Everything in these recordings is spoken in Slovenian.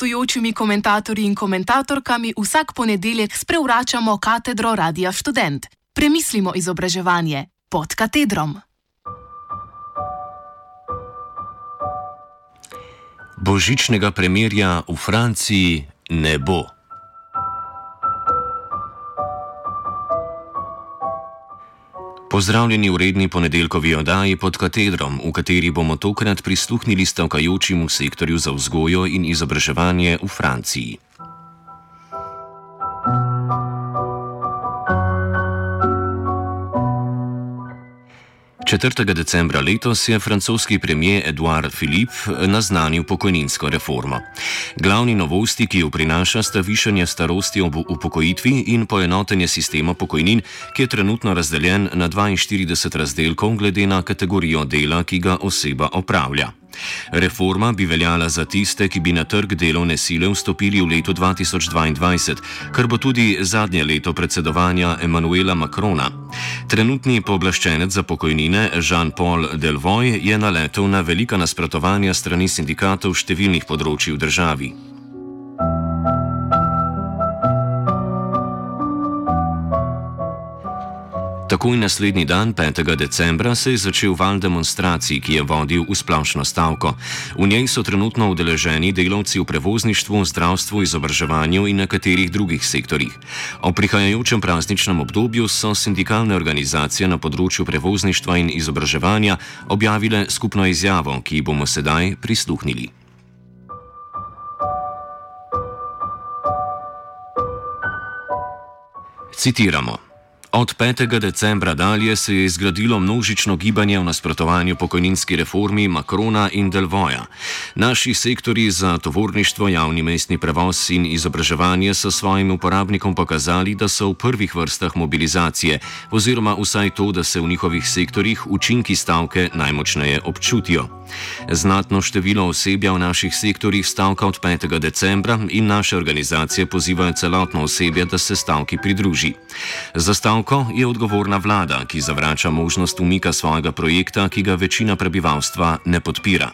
gostujočimi komentatorji in komentatorkami vsak ponedeljek sprevračamo katedro Radia Student. Premislimo izobraževanje pod katedrom. Božičnega premirja v Franciji ne bo. Pozdravljeni v redni ponedeljkovi oddaji pod katedrom, v kateri bomo tokrat prisluhnili stavkajočim v sektorju za vzgojo in izobraževanje v Franciji. 4. decembra letos je francoski premijer Edouard Philippe naznanil pokojninsko reformo. Glavni novosti, ki jo prinaša, sta višanje starosti ob upokojitvi in poenotenje sistema pokojnin, ki je trenutno razdeljen na 42 razdelkov glede na kategorijo dela, ki ga oseba opravlja. Reforma bi veljala za tiste, ki bi na trg delovne sile vstopili v letu 2022, kar bo tudi zadnje leto predsedovanja Emanuela Macrona. Trenutni pooblaščenec za pokojnine Jean-Paul Delvoy je naletel na velika nasprotovanja strani sindikatov številnih področji v državi. Takoj naslednji dan, 5. decembra, se je začel val demonstracij, ki je vodil v splošno stavko. V njej so trenutno udeleženi delavci v prevozništvu, zdravstvu, izobraževanju in nekaterih drugih sektorjih. O prihajajočem prazničnem obdobju so sindikalne organizacije na področju prevozništva in izobraževanja objavile skupno izjavo, ki bomo sedaj prisluhnili. Citiramo. Od 5. decembra dalje se je zgradilo množično gibanje v nasprotovanju pokojninski reformi Makrona in Delvoja. Naši sektori za tovorništvo, javni mestni prevoz in izobraževanje so svojim uporabnikom pokazali, da so v prvih vrstah mobilizacije, oziroma vsaj to, da se v njihovih sektorjih učinki stavke najmočneje občutijo. Znatno število osebja v naših sektorjih stavka od 5. decembra in naše organizacije pozivajo celotno osebje, da se stavki pridruži. Za stavko je odgovorna vlada, ki zavrača možnost umika svojega projekta, ki ga večina prebivalstva ne podpira.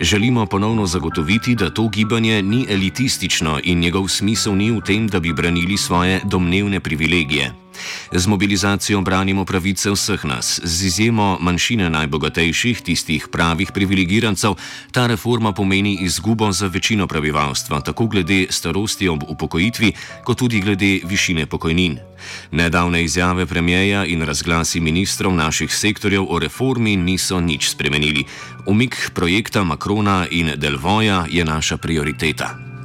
Želimo ponovno zagotoviti, da to gibanje ni elitistično in njegov smisel ni v tem, da bi branili svoje domnevne privilegije. Z mobilizacijo branimo pravice vseh nas, z izjemo manjšine najbogatejših, tistih pravih privilegirancev, ta reforma pomeni izgubo za večino prebivalstva, tako glede starosti ob upokojitvi, kot tudi glede višine pokojnin. Nedavne izjave premijeja in razglasi ministrov naših sektorjev o reformi niso nič spremenili. Umik projekta Makrona in Delvoja je naša prioriteta.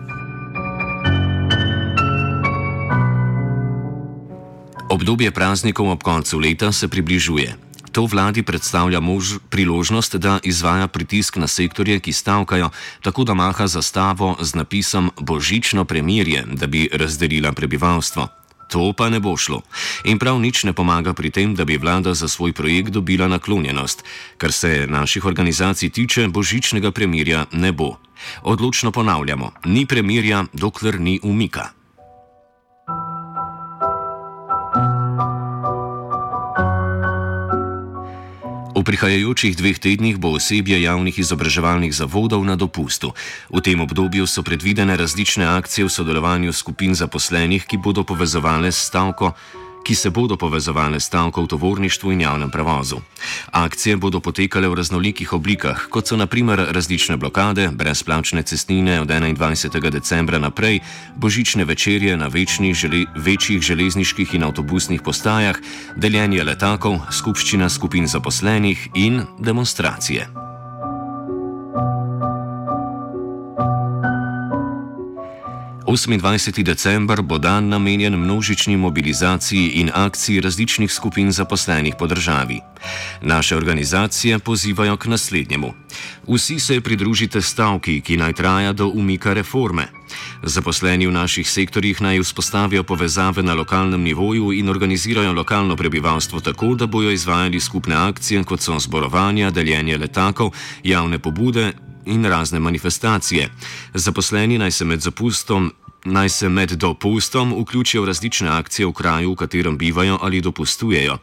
Obdobje praznikov ob koncu leta se približuje. To vladi predstavlja mož, priložnost, da izvaja pritisk na sektorje, ki stavkajo, tako da maha zastavo z napisom Božično premirje, da bi razdelila prebivalstvo. To pa ne bo šlo. In prav nič ne pomaga pri tem, da bi vlada za svoj projekt dobila naklonjenost. Kar se naših organizacij tiče, božičnega premirja ne bo. Odločno ponavljamo, ni premirja, dokler ni umika. V prihajajočih dveh tednih bo osebje javnih izobraževalnih zavodov na dopustu. V tem obdobju so predvidene različne akcije v sodelovanju skupin zaposlenih, ki bodo povezovali stavko ki se bodo povezovali s stavko v tovorništvu in javnem prevozu. Akcije bodo potekale v raznolikih oblikah, kot so naprimer različne blokade, brezplačne cestnine od 21. decembra naprej, božične večerje na večnih, žele, večjih železniških in avtobusnih postajah, deljenje letakov, skupščina skupin zaposlenih in demonstracije. 28. december bo dan namenjen množični mobilizaciji in akciji različnih skupin zaposlenih po državi. Naše organizacije pozivajo k naslednjemu. Vsi se pridružite stavki, ki naj traja do umika reforme. Zaposleni v naših sektorjih naj vzpostavijo povezave na lokalnem nivoju in organizirajo lokalno prebivalstvo tako, da bojo izvajali skupne akcije, kot so zborovanja, deljenje letakov, javne pobude in razne manifestacije. Zaposleni naj se med zapustom naj se med dopustom vključijo v različne akcije v kraju, v katerem bivajo ali dopustujejo.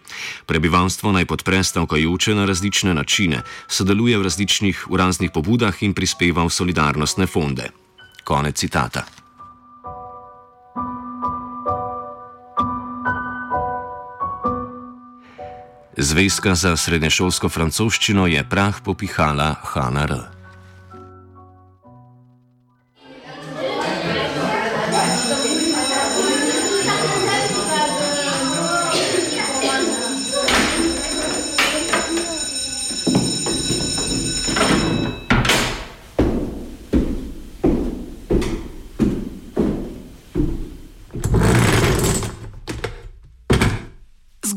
Prebivalstvo naj podpre stavkajoče na različne načine, sodeluje v različnih v raznih pobudah in prispeva v solidarnostne fonde. Konec citata. Zvezka za srednješolsko francoščino je prah popihala Hanna R.